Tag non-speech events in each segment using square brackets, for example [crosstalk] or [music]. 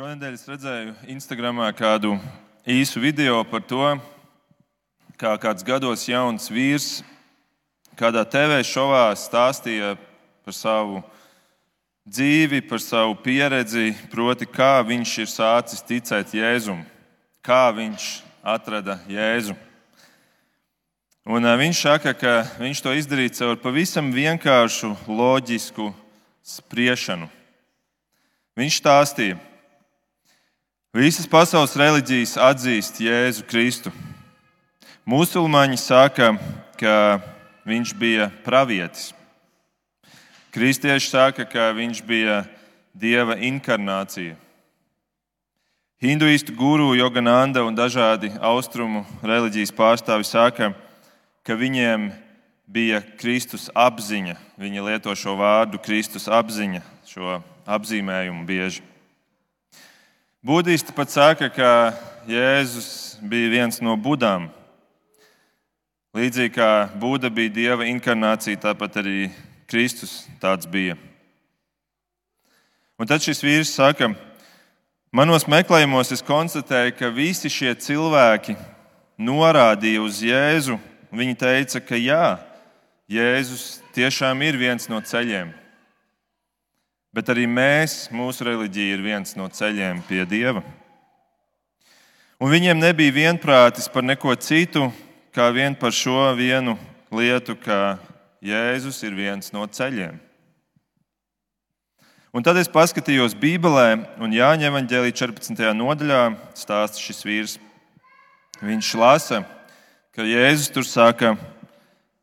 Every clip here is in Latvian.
Šonadēļ es redzēju Instagramā kādu īsu video par to, kā kāds gados jauns vīrs kādā TV šovā stāstīja par savu dzīvi, par savu pieredzi, proti, kā viņš ir sācis ticēt Jēzum, kā viņš atrada Jēzu. Un viņš saka, ka viņš to izdarīja caur pavisam vienkāršu, loģisku spriešanu. Viņš stāstīja, Visas pasaules reliģijas atzīst Jēzu Kristu. Musulmaņi saka, ka viņš bija pravietis. Kristieši saka, ka viņš bija dieva inkarnācija. Hinduistu guru Jogananda un dažādi austrumu reliģijas pārstāvi saka, ka viņiem bija Kristus apziņa. Viņi lieto šo vārdu Kristus apziņa, šo apzīmējumu bieži. Budisti pat saka, ka Jēzus bija viens no budām. Līdzīgi kā Būda bija dieva inkarnācija, tāpat arī Kristus tāds bija. Un tad šis vīrs saka, manos meklējumos es konstatēju, ka visi šie cilvēki norādīja uz Jēzu. Viņi teica, ka jā, Jēzus tiešām ir viens no ceļiem. Bet arī mēs, mūsu reliģija ir viens no ceļiem pie Dieva. Un viņiem nebija vienprātis par neko citu, kā vien par šo vienu lietu, ka Jēzus ir viens no ceļiem. Un tad es paskatījos Bībelē, un Jāņa evanģēlī 14. nodaļā stāsta šis vīrs. Viņš lasa, ka Jēzus tur saka,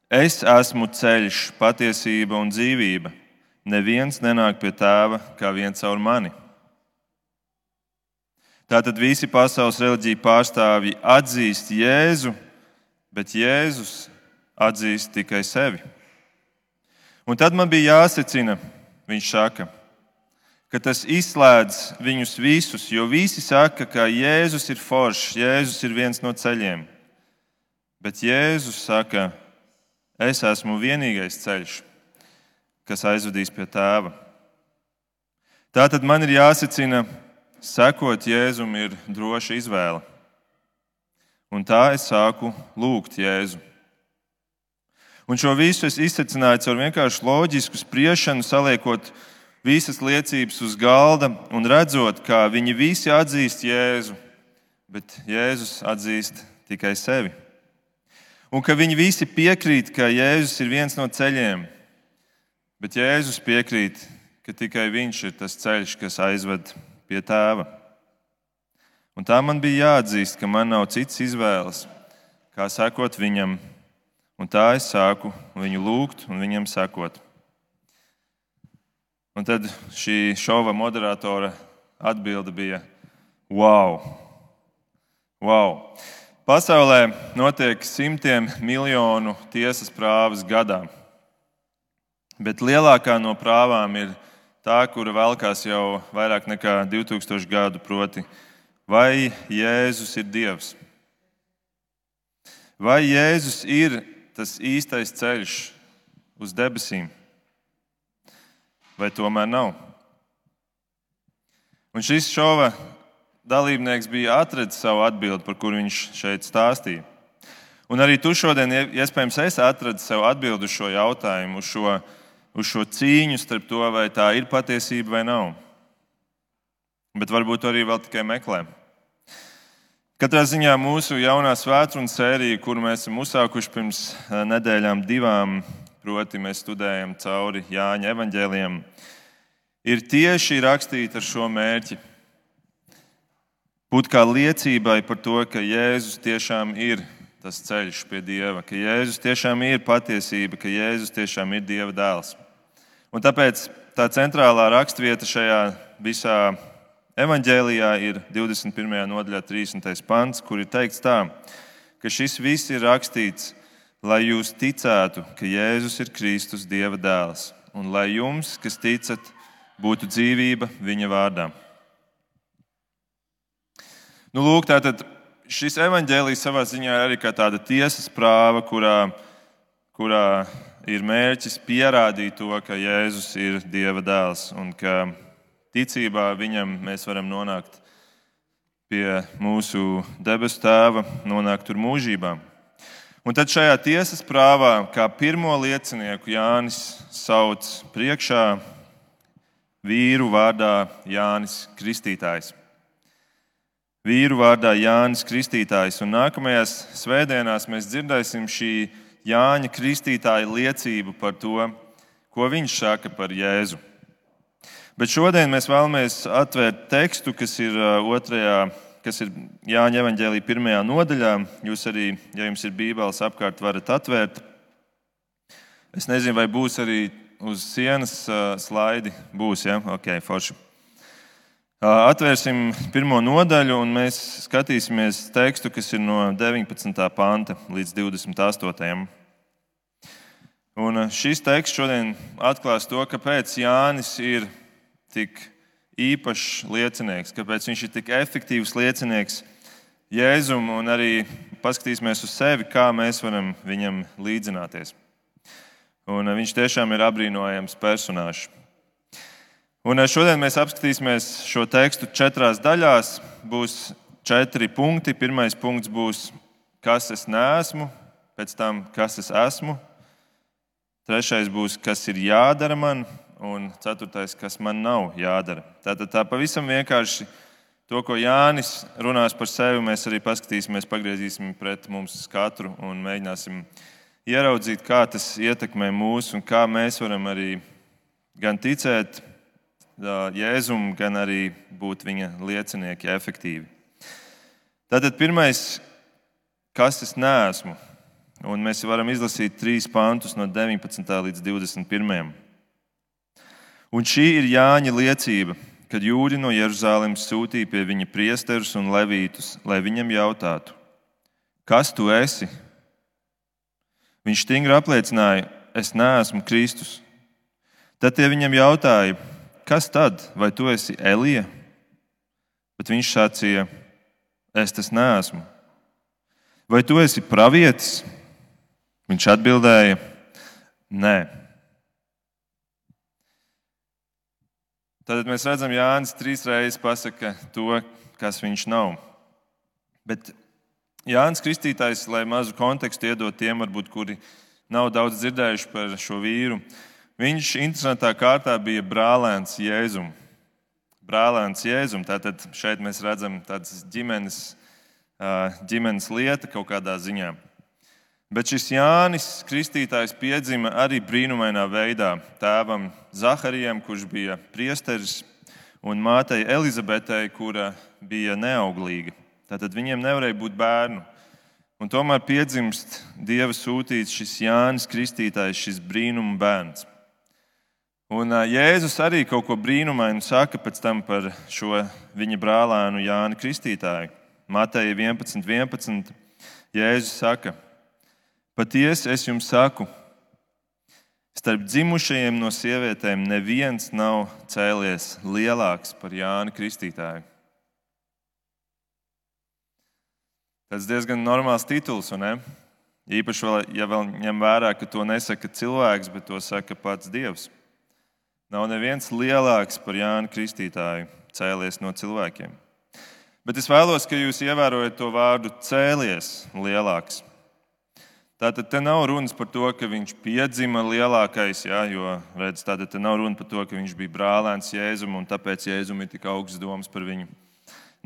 es esmu ceļš, patiesība un dzīvība neviens nenāk pie tēva kā viens caur mani. Tātad visi pasaules reliģiju pārstāvji atzīst Jēzu, bet Jēzus atzīst tikai sevi. Un tad man bija jāsacina, viņš saka, ka tas izslēdz viņus visus, jo visi saka, ka Jēzus ir foršs, Jēzus ir viens no ceļiem. Bet Jēzus saka, es esmu vienīgais ceļš kas aizvedīs pie tēva. Tā tad man ir jāsacina, sekot Jēzum ir droša izvēle. Un tā es sāku lūgt Jēzu. Un šo visu es izsacināju caur vienkārši loģisku spriešanu, saliekot visas liecības uz galda un redzot, kā viņi visi atzīst Jēzu, bet Jēzus atzīst tikai sevi. Un ka viņi visi piekrīt, ka Jēzus ir viens no ceļiem, Bet Jēzus piekrīt, ka tikai Viņš ir tas ceļš, kas aizved pie tēva. Un tā man bija jāatzīst, ka man nav citas izvēles, kā sekot viņam. Un tā es sāku viņu lūgt un viņam sekot. Un tad šī šova moderatora atbilde bija: Wow! wow. Pasaulē notiek simtiem miljonu tiesas prāvas gadā. Bet lielākā no prāvām ir tā, kura velkās jau vairāk nekā 2000 gadu, proti, vai Jēzus ir Dievs? Vai Jēzus ir tas īstais ceļš uz debesīm, vai tomēr nav? Un šis šova dalībnieks bija atradzis savu atbildi, par kuru viņš šeit stāstīja. Un arī tu šodien, iespējams, esi atradzis sev atbildi uz šo jautājumu, uz šo jautājumu uz šo cīņu starp to, vai tā ir patiesība vai nav. Bet varbūt arī vēl tikai meklē. Katrā ziņā mūsu jaunā svētdienas sērija, kuru mēs esam uzsākuši pirms eh, nedēļām, divām, proti, mēs studējam cauri Jāņa evaņģēliem, ir tieši rakstīta ar šo mērķi. Būt kā liecībai par to, ka Jēzus tiešām ir tas ceļš pie Dieva, ka Jēzus tiešām ir patiesība, ka Jēzus tiešām ir Dieva dēls. Un tāpēc tā centrālā raksturvieta šajā visā evanģēlijā ir 21. nodaļā, 30. pants, kur ir teikts tā, ka šis viss ir rakstīts, lai jūs ticētu, ka Jēzus ir Kristus, Dieva dēls, un lai jums, kas ticat, būtu dzīvība viņa vārdā. Nu, lūk, tātad šis evanģēlijs savā ziņā ir arī tāda tiesas prāva, kurā, kurā ir mērķis pierādīt to, ka Jēzus ir Dieva dēls un ka ticībā viņam mēs varam nonākt pie mūsu debesu tēva, nonākt tur mūžībā. Un tad šajā tiesas prāvā, kā pirmo liecinieku Jānis sauc priekšā vīru vārdā Jānis Kristītājs. Vīru vārdā Jānis Kristītājs. Un nākamajās svētdienās mēs dzirdēsim šī Jāņa Kristītāja liecību par to, ko viņš saka par Jēzu. Bet šodien mēs vēlamies atvērt tekstu, kas ir otrajā kas ir Jāņa evanģēlīja pirmajā nodaļā. Jūs arī, ja jums ir bībeles apkārt, varat atvērt. Es nezinu, vai būs arī uz sienas slaidi. Būs, ja? Ok, forši. Atvērsim pirmo nodaļu, un mēs skatīsimies tekstu, kas ir no 19. panta līdz 28. Un šis teksts šodien atklās to, kāpēc Jānis ir tik īpašs liecinieks, kāpēc viņš ir tik efektīvs liecinieks Jēzum, un arī paskatīsimies uz sevi, kā mēs varam viņam līdzināties. Un viņš tiešām ir apbrīnojams personāžs. Un šodien mēs apskatīsimies šo tekstu četrās daļās. Būs četri punkti. Pirmais punkts būs, kas es neesmu, pēc tam, kas es esmu. Trešais būs, kas ir jādara man, un ceturtais, kas man nav jādara. Tātad tā pavisam vienkārši to, ko Jānis runās par sevi, mēs arī paskatīsimies, pagriezīsim pret mums katru un mēģināsim ieraudzīt, kā tas ietekmē mūs un kā mēs varam arī gan ticēt Jēzum, gan arī būt viņa liecinieki efektīvi. Tātad pirmais, kas es neesmu, un mēs varam izlasīt trīs pantus no 19. līdz 21. Un šī ir Jāņa liecība, kad jūri no Jeruzalemes sūtīja pie viņa priesterus un levītus, lai viņam jautātu, kas tu esi? Viņš stingri apliecināja, es neesmu Kristus. Tad tie viņam jautāja, kas tad, vai tu esi Elija? Bet viņš sacīja, es tas neesmu. Vai tu esi pravietis? Viņš atbildēja, nē. Tad mēs redzam, Jānis trīs reizes pasaka to, kas viņš nav. Bet Jānis Kristītājs, lai mazu kontekstu iedot tiem, varbūt, kuri nav daudz dzirdējuši par šo vīru, viņš interesantā kārtā bija brālēns Jēzum. Brālēns Jēzum. Tātad šeit mēs redzam tādas ģimenes, ģimenes lieta kaut kādā ziņā. Bet šis Jānis Kristītājs piedzima arī brīnumainā veidā tēvam Zaharijam, kurš bija priesteris, un mātei Elizabetei, kura bija neauglīga. Tātad viņiem nevarēja būt bērnu. Un tomēr piedzimst Dieva sūtīts šis Jānis Kristītājs, šis brīnuma bērns. Un Jēzus arī kaut ko brīnumainu saka pēc tam par šo viņa brālēnu Jāni Kristītāju. Mateja 11, 11. Jēzus saka, Patiesi es jums saku, starp dzimušajiem no sievietēm neviens nav cēlies lielāks par Jāni Kristītāju. Tas diezgan normāls tituls, un ne? Īpaši, ja vēl ņem vērā, ka to nesaka cilvēks, bet to saka pats Dievs. Nav neviens lielāks par Jānu Kristītāju cēlies no cilvēkiem. Bet es vēlos, ka jūs ievērojat to vārdu cēlies lielāks. Tātad te nav runas par to, ka viņš piedzima lielākais, jā, jo redz, tātad te nav runa par to, ka viņš bija brālēns Jēzum un tāpēc Jēzum ir tik augsts domas par viņu.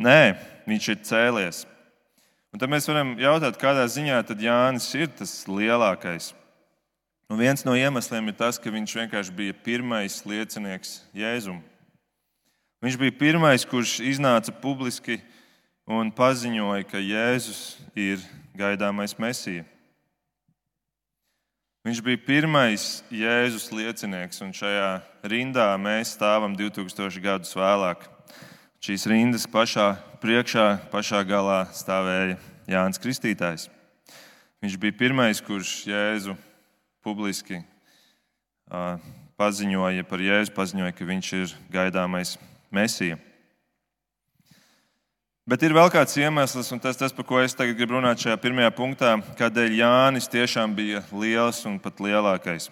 Nē, viņš ir cēlies. Un tad mēs varam jautāt, kādā ziņā tad Jānis ir tas lielākais. Un viens no iemesliem ir tas, ka viņš vienkārši bija pirmais liecinieks Jēzum. Viņš bija pirmais, kurš iznāca publiski un paziņoja, ka Jēzus ir gaidāmais mesija. Viņš bija pirmais Jēzus liecinieks, un šajā rindā mēs stāvam 2000 gadus vēlāk. Šīs rindas pašā priekšā, pašā galā stāvēja Jānis Kristītājs. Viņš bija pirmais, kurš Jēzu publiski paziņoja par Jēzu, paziņoja, ka viņš ir gaidāmais mesija. Bet ir vēl kāds iemesls, un tas, tas par ko es tagad gribu runāt šajā pirmajā punktā, kādēļ Jānis tiešām bija liels un pat lielākais.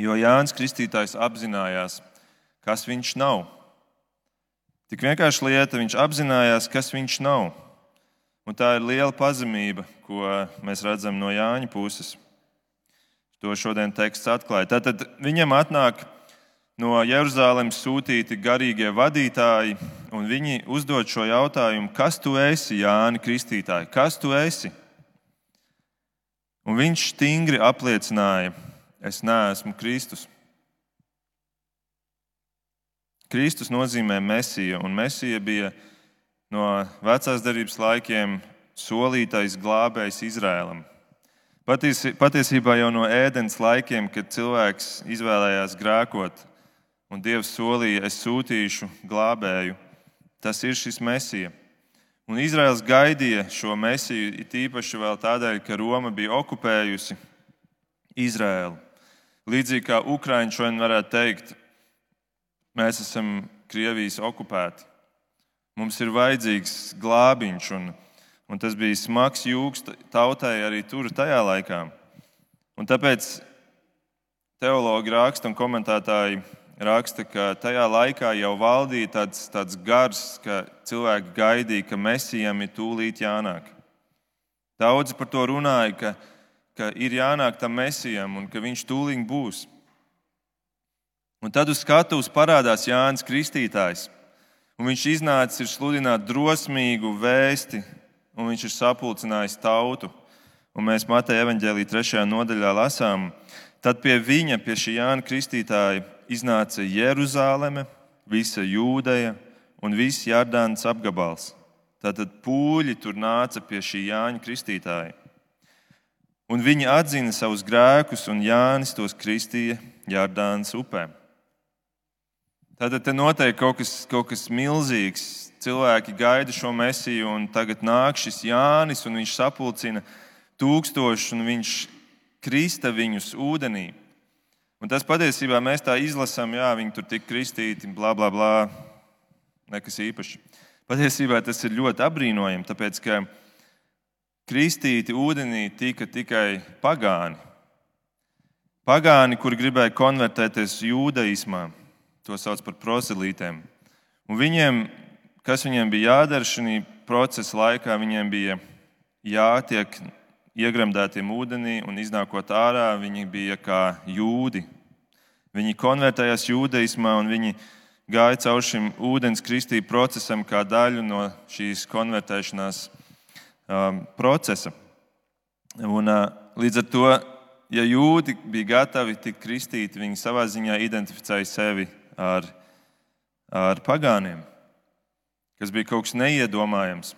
Jo Jānis Kristītājs apzinājās, kas viņš nav. Tik vienkārši lieta, viņš apzinājās, kas viņš nav. Un tā ir liela pazemība, ko mēs redzam no Jāņa puses. To šodien teksts atklāja. Tātad viņam atnāk no Jeruzalemes sūtīti garīgie vadītāji, un viņi uzdod šo jautājumu, kas tu esi, Jāni Kristītāji, kas tu esi? Un viņš stingri apliecināja, es neesmu Kristus. Kristus nozīmē mesija, un mesija bija no vecās darbības laikiem solītais glābējs Izrēlam. Patiesi, patiesībā jau no ēdienas laikiem, kad cilvēks izvēlējās grēkot, un Dievs solīja, es sūtīšu glābēju, tas ir šis mesija. Un Izraels gaidīja šo mesiju it īpaši vēl tādēļ, ka Roma bija okupējusi Izraēlu. Līdzīgi kā Ukrāņi šodien varētu teikt, mēs esam Krievijas okupēti. Mums ir vajadzīgs glābiņš, un, un tas bija smags jūgs tautai arī tur, tajā laikā. Un tāpēc teologi raksta un komentētāji raksta, ka tajā laikā jau valdīja tāds, tāds gars, ka cilvēki gaidīja, ka mesijam ir tūlīt jānāk. Daudzi par to runāja, ka, ka ir jānāk tam mesijam un ka viņš tūlīt būs. Un tad uz skatuves parādās Jānis Kristītājs Un viņš iznācis ir sludināt drosmīgu vēsti, un viņš ir sapulcinājis tautu. Un mēs Mateja evanģēlī 3. nodaļā lasām, tad pie viņa, pie šī Jāna Kristītāja, iznāca Jeruzaleme, visa Jūdeja un viss Jardānas apgabals. Tātad pūļi tur nāca pie šī Jāņa Kristītāja. Un viņi atzina savus grēkus, un Jānis tos kristīja Jardānas upēm. Tātad te notiek kaut kas, kaut kas milzīgs. Cilvēki gaida šo mesiju, un tagad nāk šis Jānis, un viņš sapulcina tūkstošus, un viņš krista viņus ūdenī. Un tas patiesībā mēs tā izlasām, jā, viņi tur tik kristīti, bla, bla, bla. Nekas īpašs. Patiesībā tas ir ļoti apbrīnojami, tāpēc ka kristīti ūdenī tika tikai pagāni. Pagāni, kuri gribēja konvertēties jūdaismā. To sauc par proselītēm. Un viņiem, kas viņiem bija jādara šī procesa laikā, viņiem bija jātiek iegremdētiem ūdenī un iznākot ārā, viņi bija kā jūdi. Viņi konvertējās jūdaismā un viņi gāja cauri šim ūdens kristību procesam kā daļu no šīs konvertēšanās um, procesa. Un, uh, līdz ar to, ja jūdi bija gatavi tikt kristīti, viņi savā ziņā identificēja sevi ar, ar pagāniem, kas bija kaut kas neiedomājams.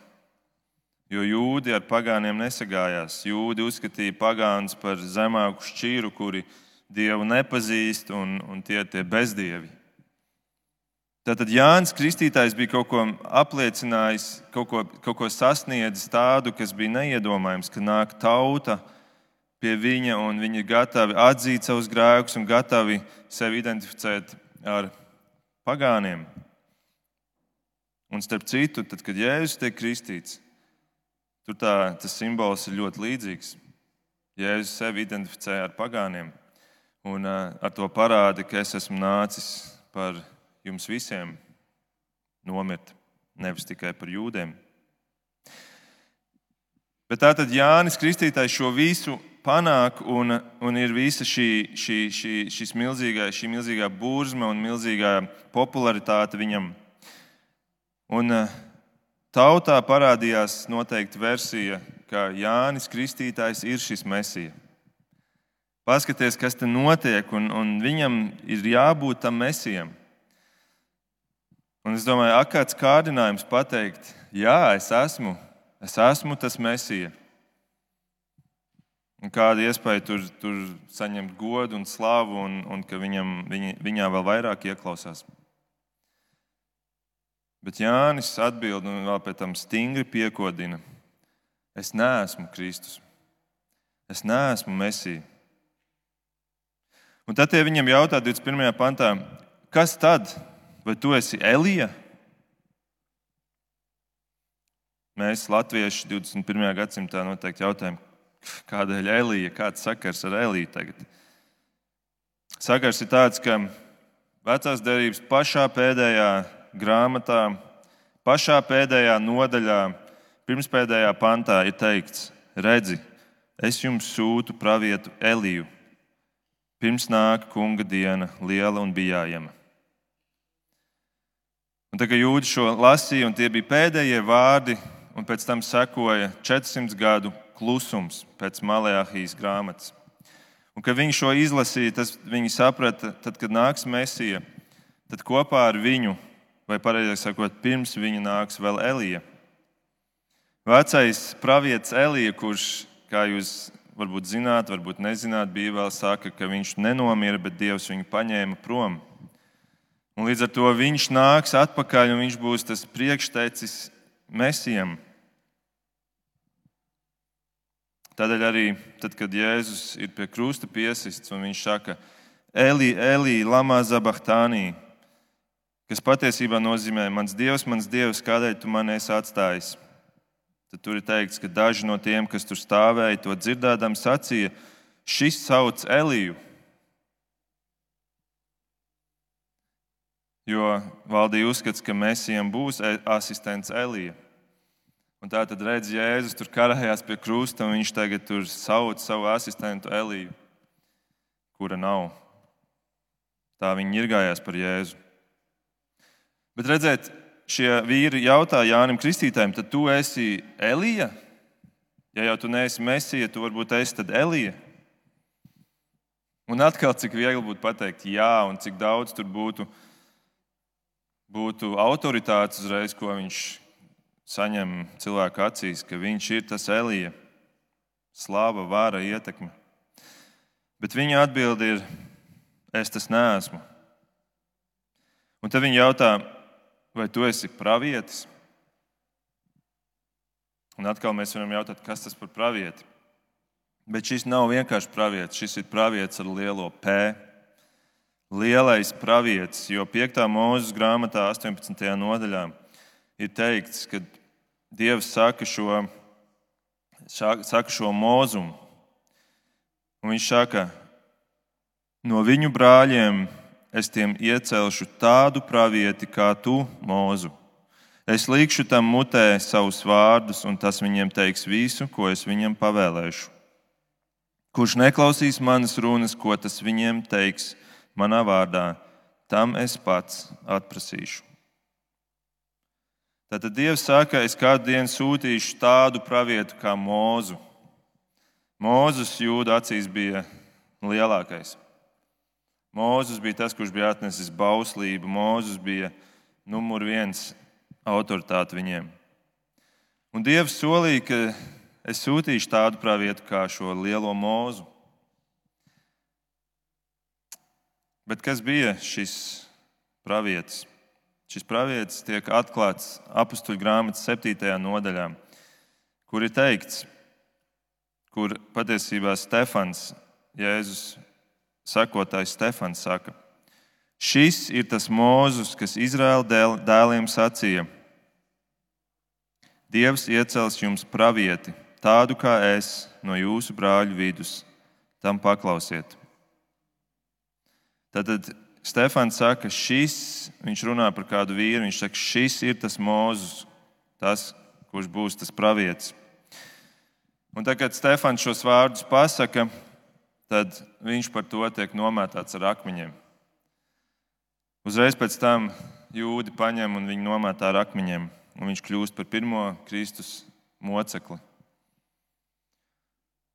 Jo jūdi ar pagāniem nesagājās. Jūdi uzskatīja pagānus par zemāku šķīru, kuri dievu nepazīst, un, un tie ir bezdievi. Tātad Jānis Kristītājs bija kaut ko apliecinājis, kaut ko, kaut ko sasniedzis tādu, kas bija neiedomājams, ka nāk tauta pie viņa un viņi ir gatavi atzīt savus grēkus un gatavi sevi identificēt ar pagāniem. Un starp citu, tad, kad Jēzus tiek kristīts, tur tā, tas simbols ir ļoti līdzīgs. Jēzus sevi identificēja ar pagāniem un ar to parāda, ka es esmu nācis par jums visiem nomirt, nevis tikai par jūdiem. Bet tātad Jānis Kristītājs šo visu panāk, un, un ir visa šī, šī, šī, milzīgā, šī milzīgā burzma un milzīgā popularitāte viņam. Un eh, tautā parādījās noteikti versija, ka Jānis Kristītājs ir šis mesija. Paskaties, kas te notiek, un, un viņam ir jābūt tam mesijam. Un es domāju, kāds kārdinājums pateikt, jā, es esmu, es esmu tas mesija. Un kāda iespēja tur, tur saņemt godu un slavu, un, un ka viņam, viņa, viņā vēl vairāk ieklausās. Bet Jānis atbild un vēl pēc tam stingri piekodina: Es neesmu Kristus. Es neesmu Mesija. Un tad viņam jautā 21. pantā, kas tad? Vai tu esi Elija? Mēs, Latvieši, 21. gadsimtā noteikti jautājam, Kādēļ Elīja? Kāds sakars ar Elīju tagad? Sakars ir tāds, ka vecās derības pašā pēdējā grāmatā, pašā pēdējā nodaļā, pirmspēdējā pantā ir teikts: Redzi, es jums sūtu pravietu Eliju. Pirms nāk kunga diena, liela un bijājama. Un tā kā jūdzi šo lasīja, un tie bija pēdējie vārdi, un pēc tam sekoja 400 gadu klusums pēc Malajāhijas grāmatas. Un, kad viņi šo izlasīja, tas viņi saprata, tad, kad nāks Mēsija, tad kopā ar viņu, vai pareizāk sakot, pirms viņa nāks vēl Elija. Vecais pravietis Elija, kurš, kā jūs varbūt zināt, varbūt nezināt, vēl saka, ka viņš nenomira, bet Dievs viņu paņēma prom. Un līdz ar to viņš nāks atpakaļ un viņš būs tas priekštecis mesijam. Tādēļ arī tad, kad Jēzus ir pie krusta piesists un viņš saka, Eli, Eli, Lama Zabahtānī, kas patiesībā nozīmē, mans Dievs, mans Dievs, kādēļ tu mani esi atstājis? Tad tur ir teikts, ka daži no tiem, kas tur stāvēja, to dzirdēdami sacīja, šis sauc Eliju. jo valdīja uzskats, ka Mēsijam būs e- asistents Elija. Un tā tad redz, Jēzus tur karājās pie krusta, un viņš tagad tur sauc savu asistentu Eliju, kura nav. Tā viņi ir gājās par Jēzu. Bet redziet, šie vīri jautā Jānim Kristītājam, tad tu esi Elija? Ja jau tu neesi Mēsija, tu varbūt esi tad Elija. Un atkal, cik viegli būtu pateikt jā, un cik daudz tur būtu būtu autoritātes uzreiz, ko viņš saņem cilvēku acīs, ka viņš ir tas Elija, slāva, vāra, ietekme. Bet viņa atbild ir: Es tas neesmu. Un tad viņi jautā, vai tu esi pravietis? Un atkal mēs varam jautāt, kas tas par pravieti. Bet šis nav vienkārši pravietis, šis ir pravietis ar lielo P lielais pravietis, jo 5. mūža grāmatā, 18. nodaļā, ir teikts, ka Dievs saka šo, saka šo mūzumu. Viņš saka, no viņu brāļiem es tiem iecelšu tādu pravieti kā tu, mūzu. Es likšu tam mutē savus vārdus, un tas viņiem teiks visu, ko es viņiem pavēlēšu. Kurš neklausīs manas runas, ko tas viņiem teiks, manā vārdā, tam es pats atprasīšu. Tātad Dievs saka, es kādu dienu sūtīšu tādu pravietu kā Mūzu. Mūzes jūda acīs bija lielākais. Mūzes bija tas, kurš bija atnesis bauslību. Mūzes bija numur viens autoritāte viņiem. Un Dievs solīja, ka es sūtīšu tādu pravietu kā šo lielo mūzu. Bet kas bija šis pravietis? Šis pravietis tiek atklāts apakstuļu grāmatas 7. nodaļā, kur ir teikts, kur patiesībā Stefans, Jēzus sekotājs Stefans, saka, šis ir tas mūzus, kas Izraēla dēliem sacīja: Dievs iecels jums pravieti, tādu kā es, no jūsu brāļu vidus, tam paklausiet. Tad Stefans saka, šis, viņš runā par kādu vīru, viņš saka, šis ir tas mūzis, tas, kurš būs tas pravietis. Un tad, kad Stefans šos vārdus pasaka, tad viņš par to tiek nomētāts ar akmeņiem. Uzreiz pēc tam jūdi paņem un viņu nomētā ar akmeņiem, un viņš kļūst par pirmo Kristus mocekli.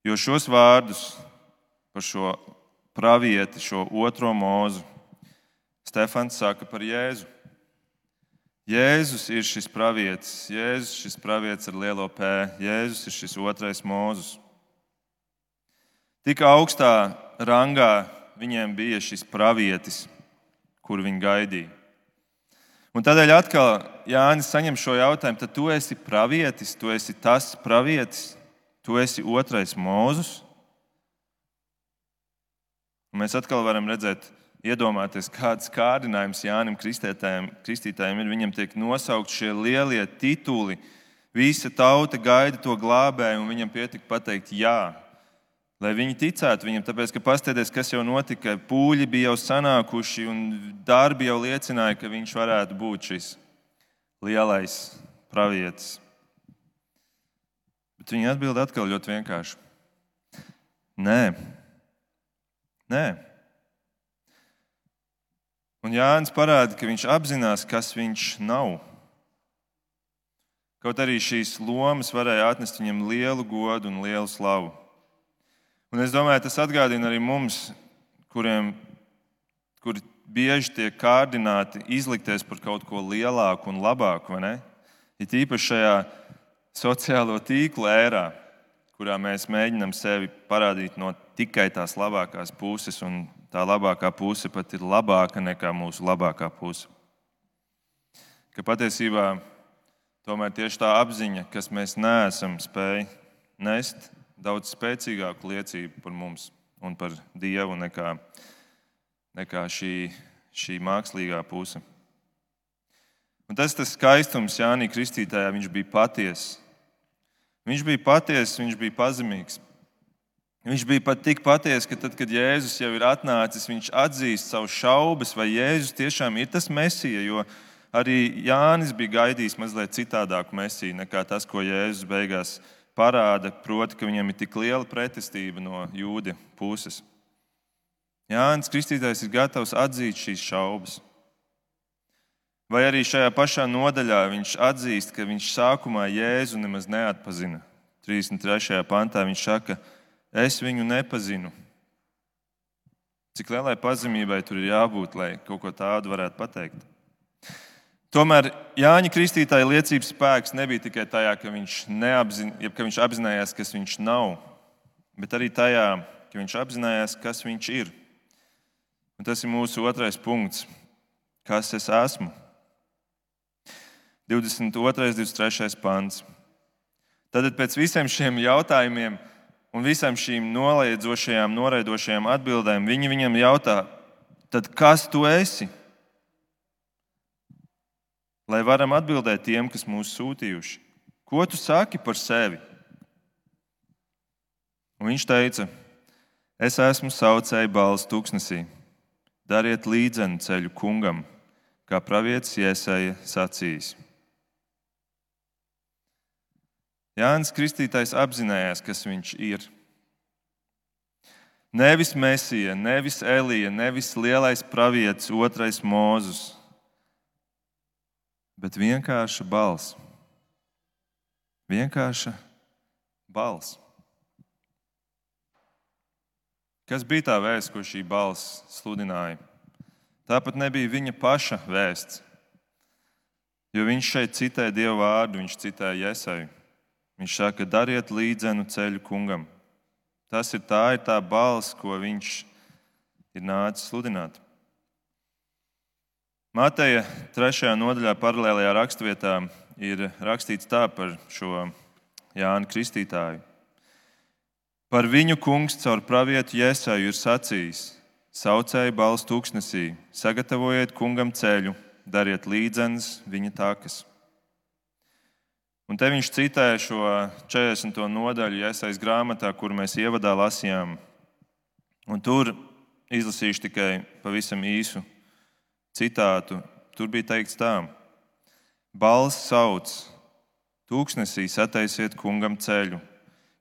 Jo šos vārdus par šo pravieti, šo otro mūzu, Stefans saka par Jēzu. Jēzus ir šis pravietis, Jēzus šis pravietis ar lielo P, Jēzus ir šis otrais mūzus. Tik augstā rangā viņiem bija šis pravietis, kur viņi gaidīja. Un tādēļ atkal Jānis saņem šo jautājumu, tad tu esi pravietis, tu esi tas pravietis, tu esi otrais mūzus. Un mēs atkal varam redzēt, iedomāties, kāds kārdinājums Jānim Kristītājiem ir. Viņam tiek nosaukt šie lielie tituli. Visa tauta gaida to glābēju, un viņam pietika pateikt, jā, Lai viņi ticētu viņam, tāpēc, ka pastieties, kas jau notika, pūļi bija jau sanākuši un darbi jau liecināja, ka viņš varētu būt šis lielais pravietis. Bet viņi atbild atkal ļoti vienkārši. Nē, nē. Un Jānis parāda, ka viņš apzinās, kas viņš nav. Kaut arī šīs lomas varēja atnest viņam lielu godu un lielu slavu. Un es domāju, tas atgādina arī mums, kuriem kuri bieži tiek kārdināti izlikties par kaut ko lielāku un labāku, vai ne? Ir īpaši šajā sociālo tīklu ērā, kurā mēs mēģinām sevi parādīt no tikai tās labākās puses un tā labākā puse pat ir labāka nekā mūsu labākā puse. Ka patiesībā tomēr tieši tā apziņa, kas mēs neesam spējuši nest daudz spēcīgāku liecību par mums un par Dievu nekā, nekā šī, šī mākslīgā puse. Un tas ir skaistums Jānis Kristītājā. Viņš bija patiess. Viņš bija patiess, viņš bija pazemīgs. Viņš bija pat tik patiesa, ka tad, kad Jēzus jau ir atnācis, viņš atzīst savu šaubas, vai Jēzus tiešām ir tas mesija. Jo arī Jānis bija gaidījis mazliet citādāku mesiju nekā tas, ko Jēzus beigās parāda. Proti, ka viņam ir tik liela pretestība no jūda puses. Jānis Kristītājs ir gatavs atzīt šīs šaubas. Vai arī šajā pašā nodaļā viņš atzīst, ka viņš sākumā Jēzu nemaz neatpazina. 33. pantā viņš saka, ka Es viņu nepazinu. Cik lielai pazemībai tur ir jābūt, lai kaut ko tādu varētu pateikt? Tomēr Jāņa Kristītāja liecības spēks nebija tikai tajā, ka viņš, neapzin, ka viņš apzinājās, kas viņš nav, bet arī tajā, ka viņš apzinājās, kas viņš ir. Un tas ir mūsu otrais punkts. Kas es esmu? 22. un 23. pāns. Tad pēc visiem šiem jautājumiem un visam šīm noliedzošajām, noraidošajām atbildēm, viņi viņam jautā, tad kas tu esi? Lai varam atbildēt tiem, kas mūs sūtījuši. Ko tu saki par sevi? Un viņš teica, es esmu saucēji balss tūkstnesī. Dariet līdzenu ceļu kungam, kā pravietis iesēja sacījis. Jānis Kristītājs apzinājās, kas viņš ir. Nevis Mēsija, nevis Elija, nevis lielais pravietis, otrais mūzus, bet vienkārša balss. Vienkārša balss. Kas bija tā vēsts, ko šī balss sludināja? Tāpat nebija viņa paša vēsts. Jo viņš šeit citē Dieva vārdu, viņš citē Jēzaju. Viņš saka, dariet līdzenu ceļu kungam. Tas ir tā, ir tā balss, ko viņš ir nācis sludināt. Mateja 3. nodaļā, paralēlajā raksturvietā, ir rakstīts tā par šo Jānu Kristītāju. Par viņu kungs caur pravietu Jēsaju ir sacījis: Saucēji balstu tūkstnesī, sagatavojiet kungam ceļu, dariet līdzenas viņa takas. Un te viņš citē šo 40. nodaļu iesaistīts grāmatā, kur mēs ievadā lasījām. Un tur izlasīšu tikai pavisam īsu citātu. Tur bija teikts tā: Balss sauc, tūkstnesī sataisiet kungam ceļu,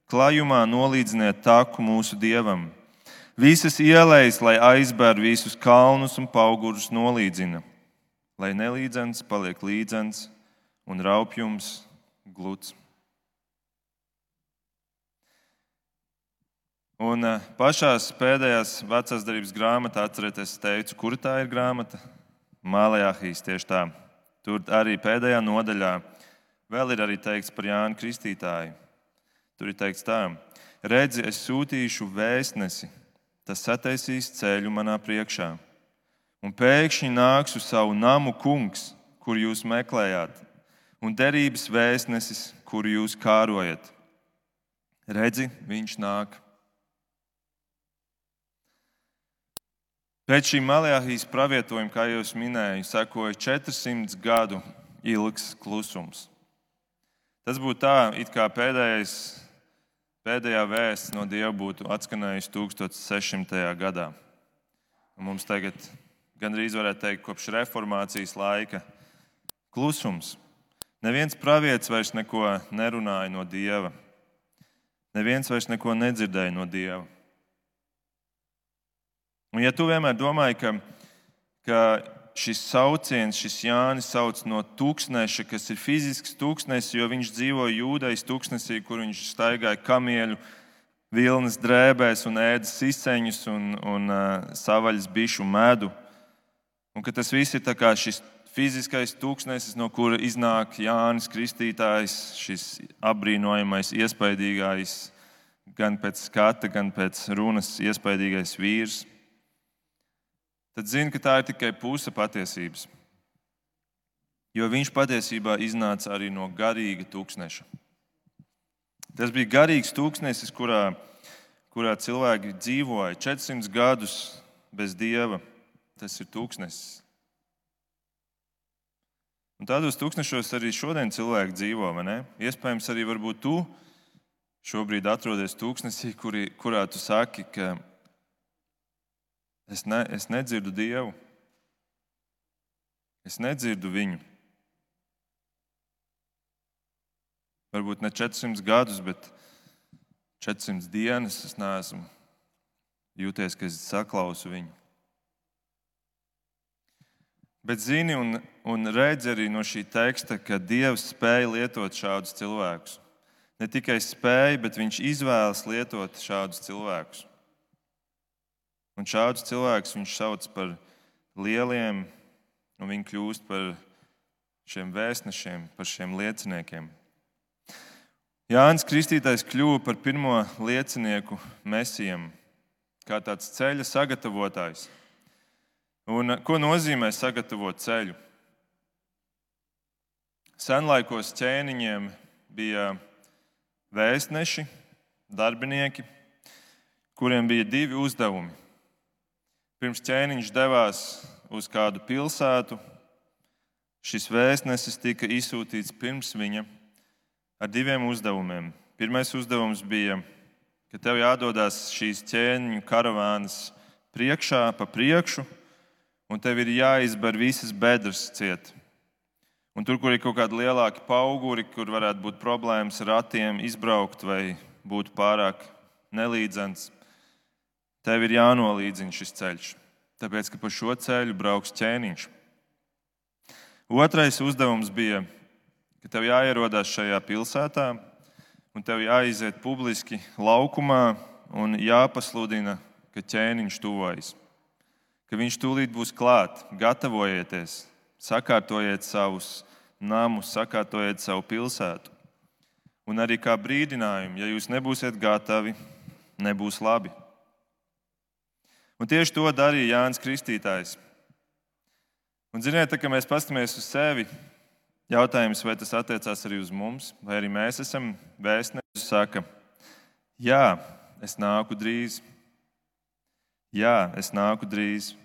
klājumā nolīdziniet taku mūsu dievam. Visas ielas, lai aizbēr visus kalnus un augurus nolīdzina, lai nelīdzens paliek līdzens un raupjums gluds. Un eh, pašās pēdējās vecās darbības grāmatā, atcerieties, es teicu, kur tā ir grāmata? Mālajāhīs tieši tā. Tur arī pēdējā nodaļā vēl ir arī teikts par Jānu Kristītāju. Tur ir teikts tā, redzi, es sūtīšu vēstnesi, tas sataisīs ceļu manā priekšā. Un pēkšņi nāks uz savu namu kungs, kur jūs meklējāt, un derības vēstnesis, kuru jūs kārojat. Redzi, viņš nāk. Pēc šī Maljāhijas pravietojuma, kā jau minēju, sekoja 400 gadu ilgs klusums. Tas būtu tā, it kā pēdējais pēdējā vēsts no Dieva būtu atskanējusi 1600. gadā. Un mums tagad gandrīz varētu teikt, kopš reformācijas laika klusums. Neviens pravietis vairs neko nerunāja no Dieva. Neviens vairs neko nedzirdēja no Dieva. Un ja tu vienmēr domāji, ka, ka šis sauciens, šis Jānis sauc no tūkstneša, kas ir fizisks tūkstnesis, jo viņš dzīvo jūdejas tūkstnesī, kur viņš staigāja kamieļu vilnas drēbēs un ēda siseņus un, un uh, savaļas bišu medu. Un ka tas viss ir šis fiziskais tūkstnesis, no kura iznāk Jānis Kristītājs, šis apbrīnojamais, iespaidīgais, gan pēc skata, gan pēc runas iespaidīgais vīrs tad zini, ka tā ir tikai puse patiesības. Jo viņš patiesībā iznāca arī no garīga tūkstneša. Tas bija garīgs tūkstnesis, kurā, kurā cilvēki dzīvoja 400 gadus bez dieva. Tas ir tūkstnesis. Un tādos tūkstnešos arī šodien cilvēki dzīvo. Iespējams, arī tu šobrīd atrodies tūkstnesī, kuri, kurā tu saki, ka Es, ne, es nedzirdu Dievu. Es nedzirdu viņu. Varbūt ne 400 gadus, bet 400 dienas es neesmu jūties, ka es saklausu viņu. Bet zini un, un redzi arī no šī teksta, ka Dievs spēja lietot šādus cilvēkus. Ne tikai spēja, bet viņš izvēlas lietot šādus cilvēkus. Un šādus cilvēkus viņš sauc par lieliem, un viņi kļūst par šiem vēstnešiem, par šiem lieciniekiem. Jānis Kristītājs kļuva par pirmo liecinieku mesijam, kā tāds ceļa sagatavotājs. Un, ko nozīmē sagatavot ceļu? Senlaikos ķēniņiem bija vēstneši, darbinieki, kuriem bija divi uzdevumi. Pirms ķēniņš devās uz kādu pilsētu, šis vēstnesis tika izsūtīts pirms viņa ar diviem uzdevumiem. Pirmais uzdevums bija, ka tev jādodas šīs ķēniņu karavānas priekšā, pa priekšu, un tev ir jāizber visas bedres ciet. Un tur, kur ir kaut kādi lielāki auguri, kur varētu būt problēmas ar ratiem, izbraukt vai būt pārāk nelīdzens, Tev ir jānolīdzina šis ceļš, tāpēc ka pa šo ceļu brauks ķēniņš. Otrais uzdevums bija, ka tev jāierodās šajā pilsētā, un tev jāiziet publiski laukumā un jāpasludina, ka ķēniņš tuvojas, ka viņš tūlīt būs klāt. Gatavojieties, sakārtojiet savus namus, sakārtojiet savu pilsētu. Un arī kā brīdinājumu, ja jūs nebūsiet gatavi, nebūs labi. Un tieši to darīja Jānis Kristītājs. Un, ziniet, tā, kad mēs paskatāmies uz sevi, jautājums, vai tas attiecās arī uz mums, vai arī mēs esam vēstneši, saka, jā, es nāku drīz. Jā, es nāku drīz.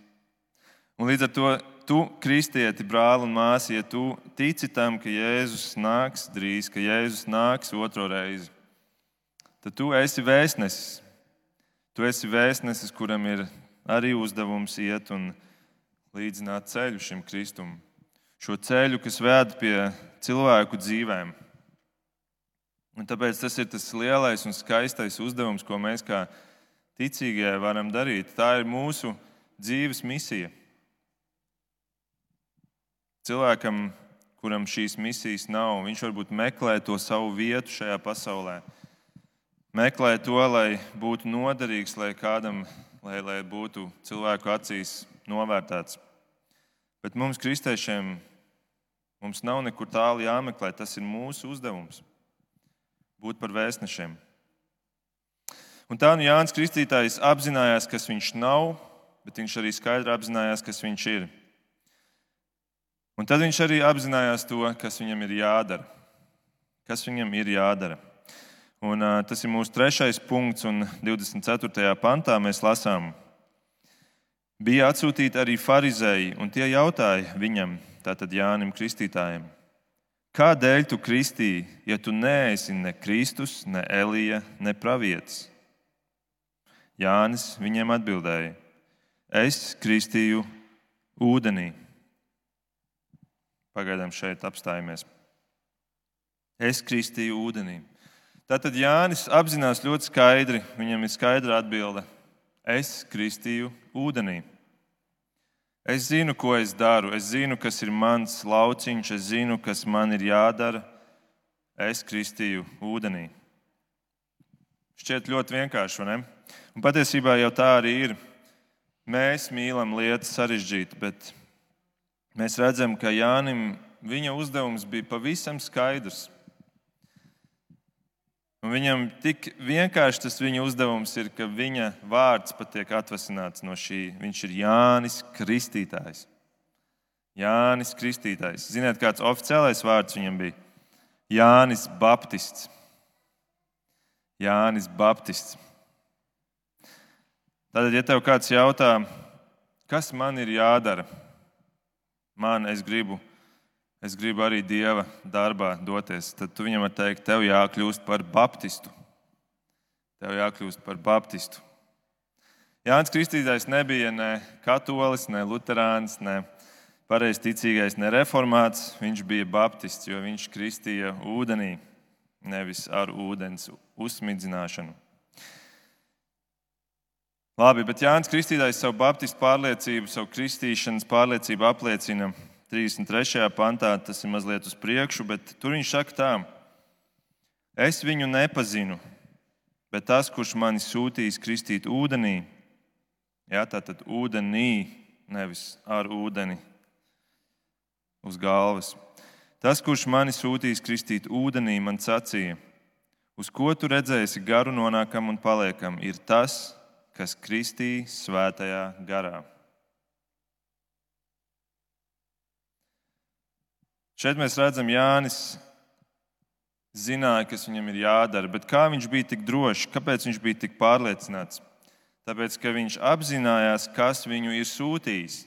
Un līdz ar to tu, kristieti, brāli un māsi, ja tu tici tam, ka Jēzus nāks drīz, ka Jēzus nāks otro reizi, tad tu esi vēstnesis. Tu esi vēstnesis, kuram ir arī uzdevums iet un līdzināt ceļu šim Kristum. Šo ceļu, kas ved pie cilvēku dzīvēm. Un tāpēc tas ir tas lielais un skaistais uzdevums, ko mēs kā ticīgie varam darīt. Tā ir mūsu dzīves misija. Cilvēkam, kuram šīs misijas nav, viņš varbūt meklē to savu vietu šajā pasaulē meklē to, lai būtu noderīgs, lai kādam, lai, lai būtu cilvēku acīs novērtēts. Bet mums, kristiešiem, mums nav nekur tālu jāmeklē. Tas ir mūsu uzdevums - būt par vēstnešiem. Un tā nu Jānis Kristītājs apzinājās, kas viņš nav, bet viņš arī skaidri apzinājās, kas viņš ir. Un tad viņš arī apzinājās to, kas viņam ir jādara. Kas viņam ir jādara? Un, uh, tas ir mūsu trešais punkts, un 24. pantā mēs lasām, bija atsūtīti arī farizēji, un tie jautāja viņam, tātad Jānim Kristītājam, Kādēļ tu kristīji, ja tu neesi ne Kristus, ne Elija, ne pravietis? Jānis viņiem atbildēja: Es kristīju ūdenī. Pagaidām šeit apstājamies. Es kristīju ūdenī. Tātad Jānis apzinās ļoti skaidri, viņam ir skaidra atbilde. Es kristīju ūdenī. Es zinu, ko es daru. Es zinu, kas ir mans lauciņš, es zinu, kas man ir jādara. Es kristīju ūdenī. Šķiet ļoti vienkārši, vai ne? Un patiesībā jau tā arī ir. Mēs mīlam lietas sarežģīti, bet mēs redzam, ka Jānim viņa uzdevums bija pavisam skaidrs. Un viņam tik vienkārši tas viņa uzdevums ir, ka viņa vārds pat tiek atvasināts no šī. Viņš ir Jānis Kristītājs. Jānis Kristītājs. Ziniet, kāds oficiālais vārds viņam bija? Jānis Baptists. Jānis Baptists. Tātad, ja tev kāds jautā, kas man ir jādara, man es gribu es gribu arī Dieva darbā doties, tad tu viņam teikt, tev jākļūst par baptistu. Tev jākļūst par baptistu. Jānis Kristītājs nebija ne katolis, ne luterāns, ne pareizticīgais, ne reformāts. Viņš bija baptists, jo viņš kristīja ūdenī, nevis ar ūdens uzsmidzināšanu. Labi, bet Jānis Kristītājs savu baptistu pārliecību, savu kristīšanas pārliecību apliecina 33. pantā, tas ir mazliet uz priekšu, bet tur viņš saka tā: Es viņu nepazinu, bet tas, kurš mani sūtīs kristīt ūdenī, jā, tātad ūdenī, nevis ar ūdeni uz galvas. Tas, kurš mani sūtīs kristīt ūdenī, man sacīja, uz ko tu redzēsi garu nonākam un paliekam, ir tas, kas kristī svētajā garā. Šeit mēs redzam, Jānis zināja, kas viņam ir jādara, bet kā viņš bija tik drošs, kāpēc viņš bija tik pārliecināts? Tāpēc, ka viņš apzinājās, kas viņu ir sūtījis.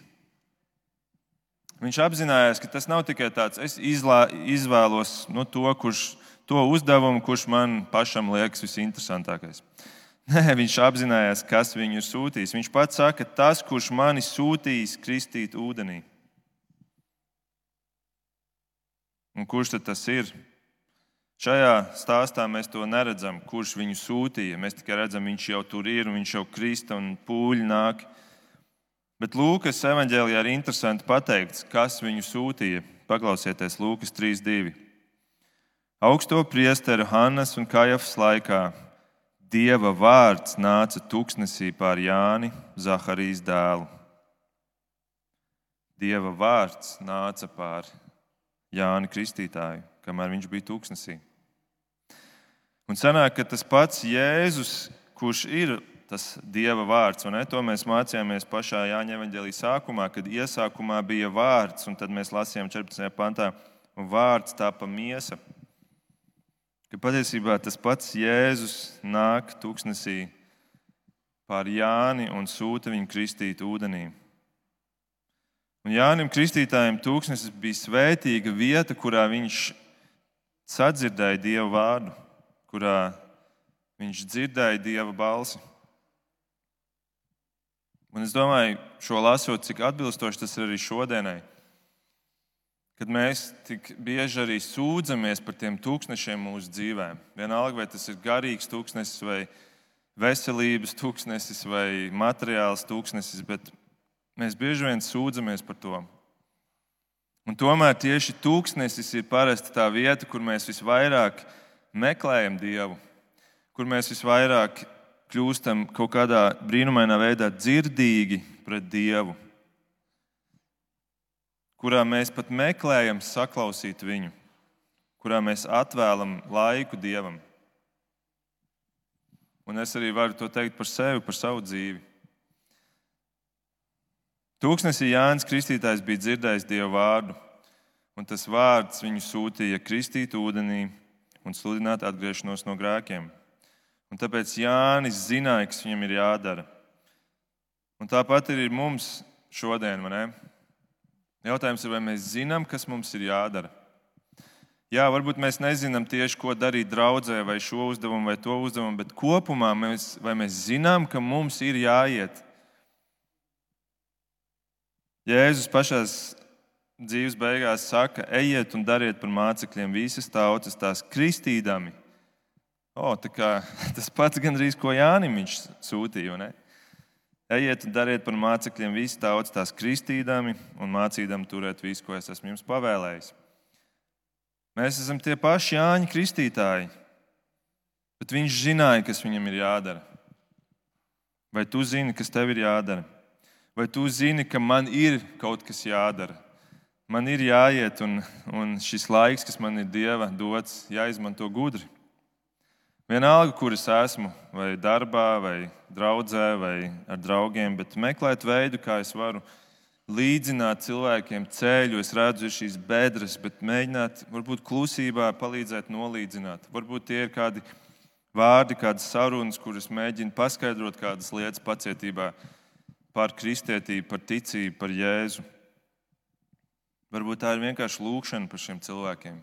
Viņš apzinājās, ka tas nav tikai tāds, es izlā, izvēlos no to, kurš, to uzdevumu, kurš man pašam liekas visinteresantākais. Nē, [laughs] viņš apzinājās, kas viņu ir sūtījis. Viņš pats saka, tas, kurš mani sūtījis kristīt ūdenī. Un kurš tad tas ir? Šajā stāstā mēs to neredzam, kurš viņu sūtīja. Mēs tikai redzam, viņš jau tur ir, viņš jau krista un pūļi nāk. Bet Lūkas evanģēlijā ir interesanti pateikts, kas viņu sūtīja. Paklausieties, Lūkas 3.2. Augsto priesteru Hannas un Kajafas laikā Dieva vārds nāca tuksnesī pār Jāni, Zaharijas dēlu. Dieva vārds nāca pār Jāni Kristītāju, kamēr viņš bija tūkstnesī. Un sanāk, ka tas pats Jēzus, kurš ir tas Dieva vārds, un ne, to mēs mācījāmies pašā Jāņa evanģēlī sākumā, kad iesākumā bija vārds, un tad mēs lasījām 14. pantā, un vārds tāpa miesa. Ka patiesībā tas pats Jēzus nāk tūkstnesī pār Jāni un sūta viņu kristīt ūdenī. Un Jānim Kristītājam tūkstnesis bija svētīga vieta, kurā viņš sadzirdēja Dieva vārdu, kurā viņš dzirdēja Dieva balsi. Un es domāju, šo lasot, cik atbilstoši tas ir arī šodienai. Kad mēs tik bieži arī sūdzamies par tiem tūkstošiem mūsu dzīvēm. Vienalga, vai tas ir garīgs tūkstnesis, vai veselības tūkstnesis, vai materiāls tūkstnesis, bet Mēs bieži vien sūdzamies par to. Un tomēr tieši tūkstnesis ir parasti tā vieta, kur mēs visvairāk meklējam Dievu, kur mēs visvairāk kļūstam kaut kādā brīnumainā veidā dzirdīgi pret Dievu, kurā mēs pat meklējam saklausīt viņu, kurā mēs atvēlam laiku Dievam. Un es arī varu to teikt par sevi, par savu dzīvi. Tūkstnesī Jānis Kristītājs bija dzirdējis Dieva vārdu, un tas vārds viņu sūtīja kristīt ūdenī un sludināt atgriešanos no grēkiem. Un tāpēc Jānis zināja, kas viņam ir jādara. Un tāpat ir mums šodien. Jautājums ir, vai mēs zinām, kas mums ir jādara? Jā, varbūt mēs nezinām tieši, ko darīt draudzē, vai šo uzdevumu, vai to uzdevumu, bet kopumā mēs, mēs zinām, ka mums ir jāiet. Jēzus pašā dzīves beigās saka, ejiet un dariet par mācekļiem visas tautas, tās kristīdami. O, kā, [laughs] tas pats gandrīz, ko Jānis sūtīja. Ne? Ejiet un dariet par mācekļiem visas tautas, tās kristīdami un mācīdami turēt visu, ko es esmu jums pavēlējis. Mēs esam tie paši Jāņa Kristītāji, bet viņš zināja, kas viņam ir jādara. Vai tu zini, kas tev ir jādara? Vai tu zini, ka man ir kaut kas jādara? Man ir jāiet, un, un šis laiks, kas man ir Dieva dots, jāizmanto gudri. Vienalga, kur es esmu, vai darbā, vai draudzē, vai ar draugiem, bet meklēt veidu, kā es varu līdzināt cilvēkiem ceļu. Es redzu šīs bedres, bet mēģināt, varbūt klusībā palīdzēt nolīdzināt. Varbūt tie ir kādi vārdi, kādas sarunas, kuras mēģina paskaidrot kādas lietas pacietībā par kristietību, par ticību, par Jēzu. Varbūt tā ir vienkārši lūkšana par šiem cilvēkiem.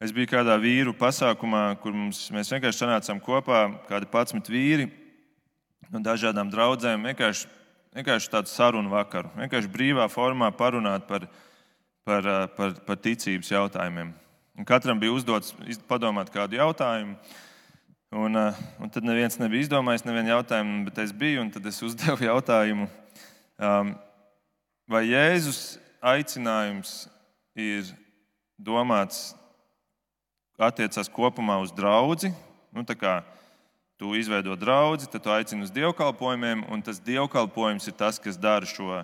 Es biju kādā vīru pasākumā, kur mums, mēs vienkārši sanācām kopā, kādi 11 vīri no dažādām draudzēm, vienkārši, vienkārši tādu sarunu vakaru, vienkārši brīvā formā parunāt par, par, par, par ticības jautājumiem. Un katram bija uzdots padomāt kādu jautājumu. Un, un tad neviens nebija izdomājis nevienu jautājumu, bet es biju un tad es [laughs] uzdevu jautājumu, um, vai Jēzus aicinājums ir domāts attiecās kopumā uz draugu. Nu, tu izveido draugu, tad tu aicini uz dievkalpojumiem, un tas dievkalpojums ir tas, kas dara šo,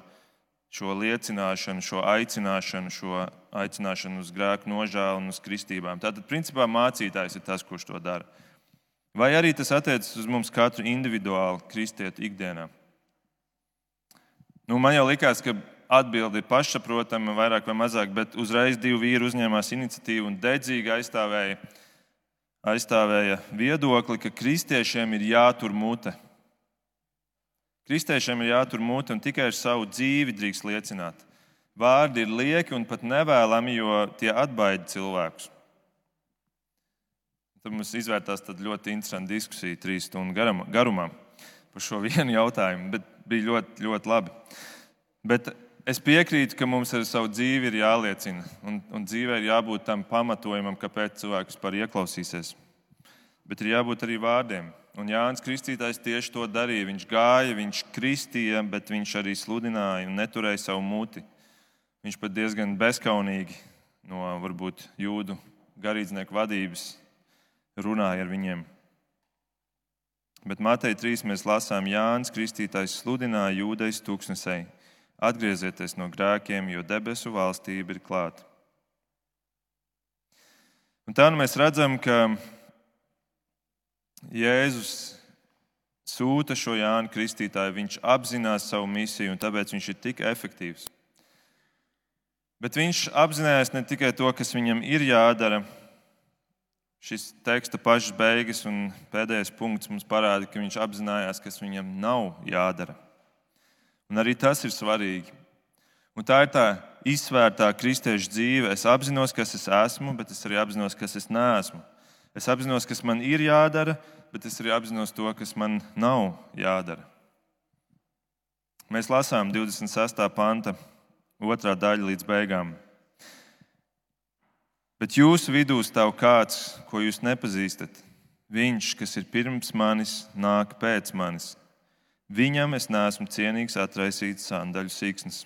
šo liecināšanu, šo aicināšanu, šo aicināšanu uz grēku nožēlu un uz kristībām. Tātad, principā, mācītājs ir tas, kurš to dara. Vai arī tas attiecas uz mums katru individuāli, kristieti ikdienā? Nu, man jau likās, ka atbildi ir pašsaprotama, vairāk vai mazāk, bet uzreiz divi vīri uzņēmās iniciatīvu un dedzīgi aizstāvēja aizstāvēja viedokli, ka kristiešiem ir jātur mute. Kristiešiem ir jātur mute un tikai ar savu dzīvi drīkst liecināt. Vārdi ir lieki un pat nevēlami, jo tie atbaida cilvēkus. Tad mums izvērtās ļoti interesanta diskusija, trīs stundu garumā par šo [laughs] vienu jautājumu, bet bija ļoti, ļoti labi. Bet es piekrītu, ka mums ar savu dzīvi ir jāliecina, un, un dzīvē ir jābūt tam pamatojumam, kāpēc cilvēks vispār ieklausīsies. Bet ir jābūt arī vārdiem. Un Jānis Kristītājs tieši to darīja. Viņš gāja, viņš kristīja, bet viņš arī sludināja un neturēja savu muti. Viņš pat diezgan bezskaunīgi no varbūt jūdu garīdznieku vadības runāja ar viņiem. Bet Mateja 3. mēs lasām, Jānis Kristītājs sludināja jūdejas tūkstnesei Atgriezieties no grēkiem, jo debesu valstība ir klāta. Un tā nu mēs redzam, ka Jēzus sūta šo Jānu Kristītāju. Viņš apzinās savu misiju, un tāpēc viņš ir tik efektīvs. Bet viņš apzinājās ne tikai to, kas viņam ir jādara. Šis teksta pašas beigas un pēdējais punkts mums parāda, ka viņš apzinājās, kas viņam nav jādara. Un arī tas ir svarīgi. Un tā ir tā izsvērtā kristiešu dzīve. Es apzinos, kas es esmu, bet es arī apzinos, kas es neesmu. Es apzinos, kas man ir jādara, bet es arī apzinos to, kas man nav jādara. Mēs lasām 26. panta, otrā daļa līdz beigām. Bet jūsu vidū stāv kāds, ko jūs nepazīstat. Viņš, kas ir pirms manis, nāk pēc manis Viņam es neesmu cienīgs atraisīt sandaļu siksnas.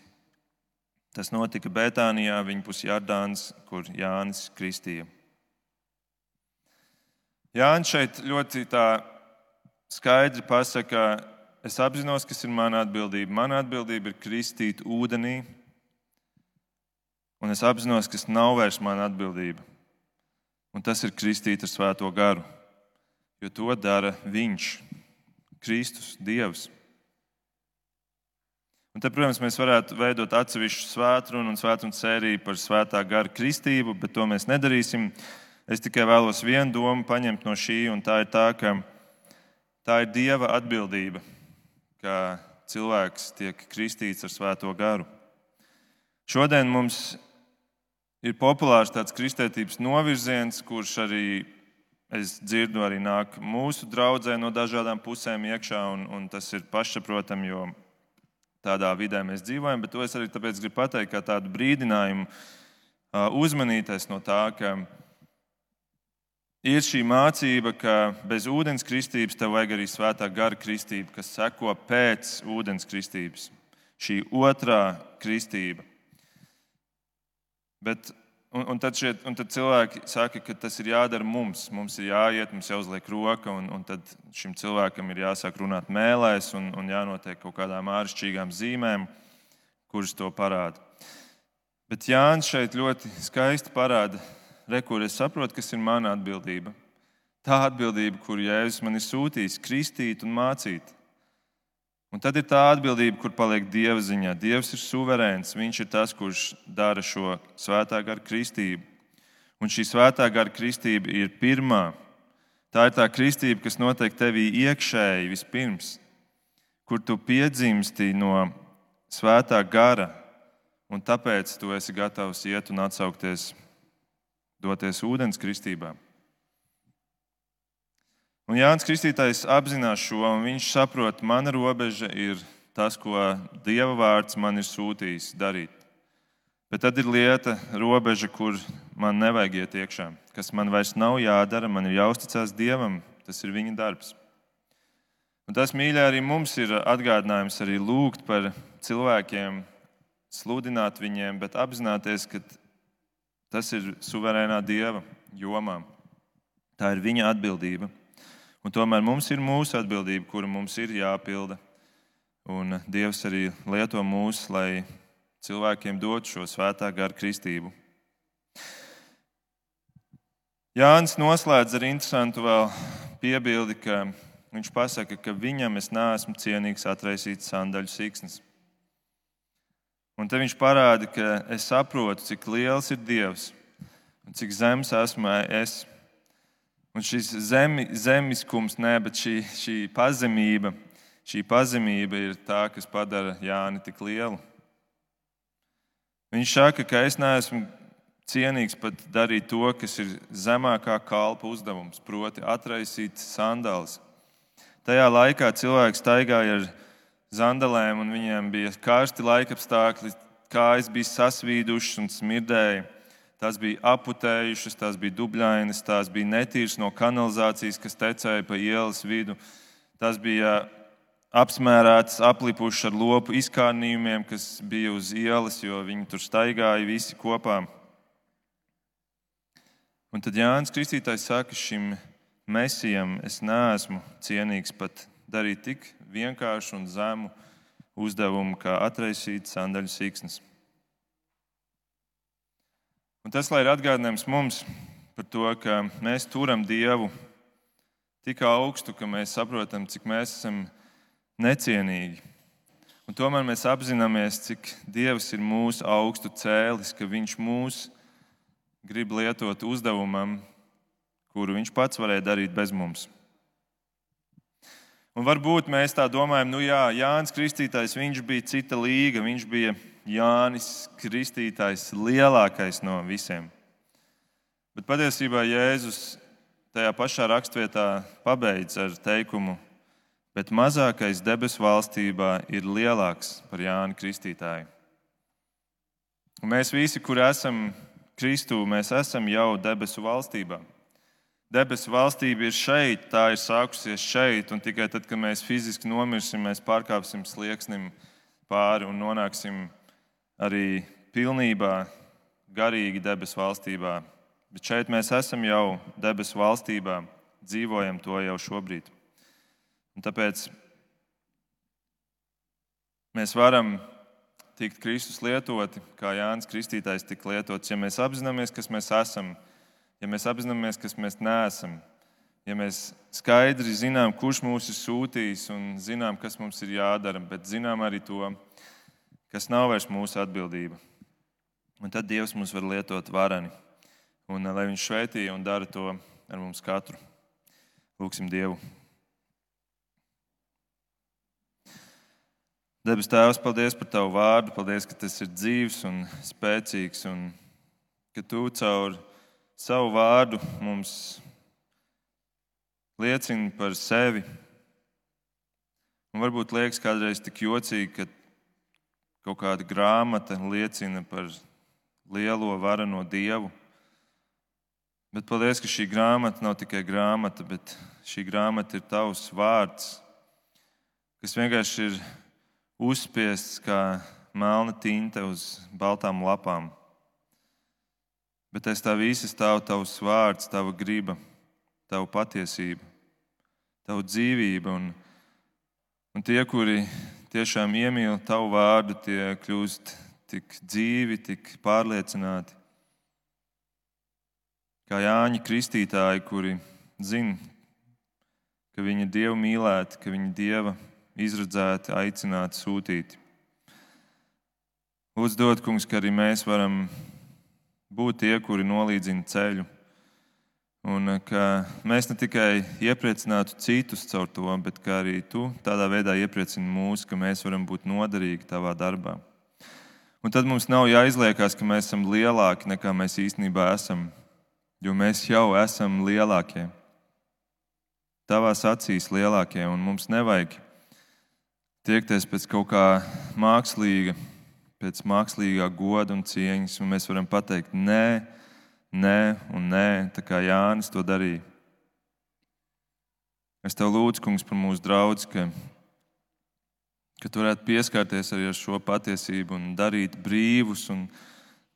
Tas notika Betānijā, viņa pusē Jardāns, kur Jānis kristīja. Jānis šeit ļoti skaidri pasaka, es apzinos, kas ir mana atbildība. Mana atbildība ir kristīt ūdenī, un es apzinos, kas nav vairs mana atbildība. Un tas ir kristīt ar svēto garu, jo to dara viņš. Kristus, Dievs. Un te, protams, mēs varētu veidot atsevišķu svētkrunu un svētkrunu sēriju par svētā gara kristību, bet to mēs nedarīsim. Es tikai vēlos vienu domu paņemt no šī, un tā ir tā, ka tā ir Dieva atbildība, ka cilvēks tiek kristīts ar svēto garu. Šodien mums ir populārs tāds kristietības novirziens, kurš arī es dzirdu, arī nāk mūsu draudzē no dažādām pusēm iekšā, un, un tas ir pašsaprotami, jo tādā vidē mēs dzīvojam. Bet to es arī tāpēc gribu pateikt, kā tādu brīdinājumu uzmanīties no tā, ka ir šī mācība, ka bez ūdens kristības tev vajag arī svētā gara kristība, kas seko pēc ūdens kristības. Šī otrā kristība. Bet, un, un, tad šie, un tad cilvēki saka, ka tas ir jādara mums. Mums ir jāiet, mums jāuzliek roka, un, un tad šim cilvēkam ir jāsāk runāt mēlēs un, un jānotiek kaut kādām āršķirīgām zīmēm, kuras to parāda. Bet Jānis šeit ļoti skaisti parāda, kur es saprotu, kas ir mana atbildība. Tā atbildība, kuru Jēzus man ir sūtījis, kristīt un mācīt. Un tad ir tā atbildība, kur paliek Dieva ziņā. Dievs ir suverēns. Viņš ir tas, kurš dara šo svētā gara kristību. Un šī svētā gara kristība ir pirmā. Tā ir tā kristība, kas notiek tevī iekšēji vispirms, kur tu piedzimsti no svētā gara, un tāpēc tu esi gatavs iet un atsaukties, doties ūdens kristībā. Un Jānis Kristītājs apzinās šo, un viņš saprot, mana robeža ir tas, ko Dieva vārds man ir sūtījis darīt. Bet tad ir lieta, robeža, kur man nevajag iet iekšā, kas man vairs nav jādara, man ir jāuzticas Dievam, tas ir viņa darbs. Un tas, mīļā, arī mums ir atgādinājums arī lūgt par cilvēkiem, sludināt viņiem, bet apzināties, ka tas ir suverēnā Dieva jomā. Tā ir viņa atbildība. Un tomēr mums ir mūsu atbildība, kura mums ir jāpilda. Un Dievs arī lieto mūs, lai cilvēkiem dotu šo svētā gara kristību. Jānis noslēdz ar interesantu piebildi, ka viņš pasaka, ka viņam es neesmu cienīgs atraisīt sandaļu siksnas. Un te viņš parāda, ka es saprotu, cik liels ir Dievs un cik zems esmu es. Un šis zemi, zemiskums, nē, bet šī, šī pazemība, šī pazemība ir tā, kas padara Jāni tik lielu. Viņš saka, ka es neesmu cienīgs pat darīt to, kas ir zemākā kalpa uzdevums, proti, atraisīt sandālus. Tajā laikā cilvēks staigāja ar zandalēm, un viņiem bija karsti laikapstākļi, kājas bija sasvīdušas un smirdēja. Tās bija aputējušas, tās bija dubļainas, tās bija netīras no kanalizācijas, kas tecēja pa ielas vidu. Tās bija apmērētas, aplipušas ar lopu izkārnījumiem, kas bija uz ielas, jo viņi tur staigāja visi kopā. Un tad Jānis Kristītājs saka šim mesijam, es neesmu cienīgs pat darīt tik vienkāršu un zemu uzdevumu, kā atraisīt sandaļu siksnas. Un tas, ir atgādinājums mums par to, ka mēs turam Dievu tik augstu, ka mēs saprotam, cik mēs esam necienīgi. Un tomēr mēs apzināmies, cik Dievs ir mūsu augstu cēlis, ka Viņš mūs grib lietot uzdevumam, kuru Viņš pats varēja darīt bez mums. Un varbūt mēs tā domājam, nu jā, Jānis Kristītājs, viņš bija cita līga, viņš bija Jānis Kristītājs lielākais no visiem. Bet patiesībā Jēzus tajā pašā rakstvietā pabeidz ar teikumu, bet mazākais debesu valstībā ir lielāks par Jāni Kristītāju. Un mēs visi, kur esam Kristū, mēs esam jau debesu valstībā. Debesu valstība ir šeit, tā ir sākusies šeit, un tikai tad, kad mēs fiziski nomirsim, mēs pārkāpsim slieksnim pāri un nonāksim arī pilnībā garīgi debesu valstībā. Bet šeit mēs esam jau debesu valstībā, dzīvojam to jau šobrīd. Un tāpēc mēs varam tikt Kristus lietoti, kā Jānis Kristītājs tika lietots, ja mēs apzināmies, kas mēs esam, ja mēs apzināmies, kas mēs neesam, ja mēs skaidri zinām, kurš mūs ir sūtījis un zinām, kas mums ir jādara, bet zinām arī to, kas nav vairs mūsu atbildība. Un tad Dievs mums var lietot varani. Un lai Viņš svētī un dara to ar mums katru. Lūksim Dievu. Debes Tēvs, paldies par Tavu vārdu, paldies, ka tas ir dzīves un spēcīgs, un ka Tu caur savu vārdu mums liecini par sevi. Un varbūt liekas kādreiz tik jocīgi, ka kaut kāda grāmata liecina par lielo varano dievu. Bet paldies, ka šī grāmata nav tikai grāmata, bet šī grāmata ir tavs vārds, kas vienkārši ir uzspiests kā melna tinte uz baltām lapām. Bet aiz tā visa stāv tavs vārds, tava griba, tava patiesība, tava dzīvība. Un, un tie, kuri tiešām iemīl tavu vārdu, tie kļūst tik dzīvi, tik pārliecināti. Kā Jāņa Kristītāji, kuri zina, ka viņi ir Dieva mīlēti, ka viņi ir Dieva izredzēti, aicināti, sūtīti. Lūdzu, dod, kungs, ka arī mēs varam būt tie, kuri nolīdzina ceļu. Un ka mēs ne tikai iepriecinātu citus caur to, bet arī tu tādā veidā iepriecini mūs, ka mēs varam būt noderīgi tavā darbā. Un tad mums nav jāizliekās, ka mēs esam lielāki nekā mēs īstenībā esam, jo mēs jau esam lielākie. Tavās acīs lielākie, un mums nevajag tiekties pēc kaut kā mākslīga, pēc mākslīgā goda un cieņas, un mēs varam pateikt nē, nē un nē, tā kā Jānis to darīja. Es tev lūdzu, kungs, par mūsu draugu, ka, ka tu varētu pieskarties arī ar šo patiesību un darīt brīvus, un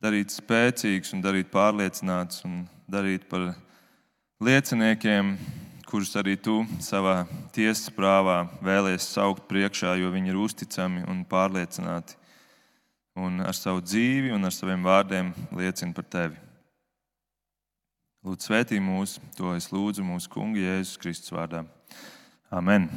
darīt spēcīgus, un darīt pārliecinātus, un darīt par lieciniekiem kurus arī tu savā tiesas prāvā vēlies saukt priekšā, jo viņi ir uzticami un pārliecināti. Un ar savu dzīvi un ar saviem vārdiem liecina par tevi. Lūdzu, svētī mūs, to es lūdzu mūsu Kunga Jēzus Kristus vārdā. Amen!